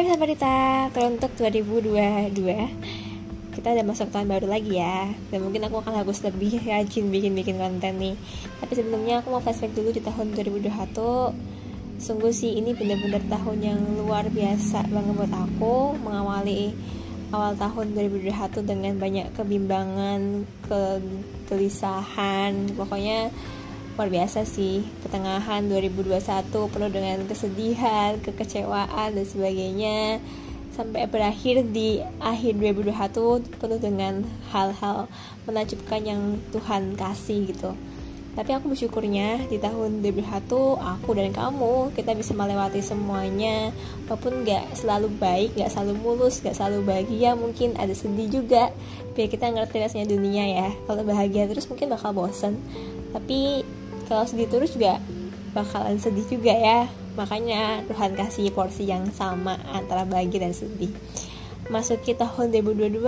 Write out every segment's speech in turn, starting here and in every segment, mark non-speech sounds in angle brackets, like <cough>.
Hai sahabat Dita, teruntuk 2022 Kita udah masuk tahun baru lagi ya. Dan mungkin aku akan harus lebih rajin bikin-bikin konten nih. Tapi sebelumnya aku mau flashback dulu di tahun 2021 Sungguh sih ini bener-bener tahun yang luar biasa banget buat aku Mengawali awal tahun 2021 dengan banyak kebimbangan, kegelisahan. Pokoknya luar biasa sih. Pertengahan 2021 penuh dengan kesedihan, kekecewaan dan sebagainya. Sampai berakhir di akhir 2021 penuh dengan hal-hal menakjubkan yang Tuhan kasih gitu. Tapi aku bersyukurnya di tahun 2021 aku dan kamu kita bisa melewati semuanya. Walaupun gak selalu baik, gak selalu mulus, gak selalu bahagia mungkin ada sedih juga. Biar kita ngerti rasanya dunia ya. Kalau bahagia terus mungkin bakal bosen tapi kalau sedih terus juga bakalan sedih juga ya. Makanya Tuhan kasih porsi yang sama antara bahagia dan sedih. Masuk ke tahun 2022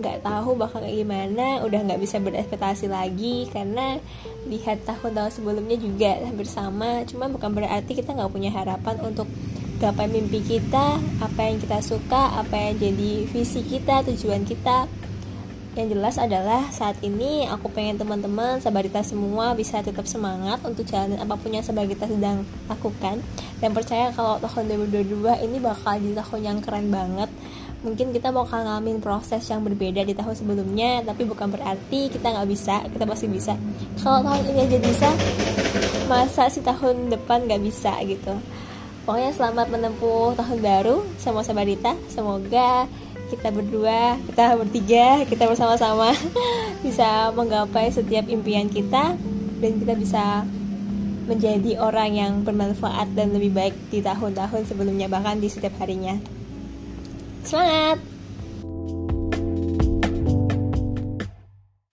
nggak tahu bakal kayak gimana. Udah nggak bisa berekspektasi lagi karena lihat tahun-tahun sebelumnya juga hampir sama cuma bukan berarti kita nggak punya harapan untuk gapai mimpi kita apa yang kita suka apa yang jadi visi kita tujuan kita yang jelas adalah saat ini aku pengen teman-teman sabarita semua bisa tetap semangat untuk jalan apa pun yang sabarita sedang lakukan. Dan percaya kalau tahun 2022 ini bakal di tahun yang keren banget. Mungkin kita mau ngalamin proses yang berbeda di tahun sebelumnya tapi bukan berarti kita nggak bisa kita pasti bisa. Kalau tahun ini aja bisa masa si tahun depan nggak bisa gitu? Pokoknya selamat menempuh tahun baru sama sabarita. Semoga kita berdua, kita bertiga, kita bersama-sama <laughs> bisa menggapai setiap impian kita dan kita bisa menjadi orang yang bermanfaat dan lebih baik di tahun-tahun sebelumnya bahkan di setiap harinya. Semangat!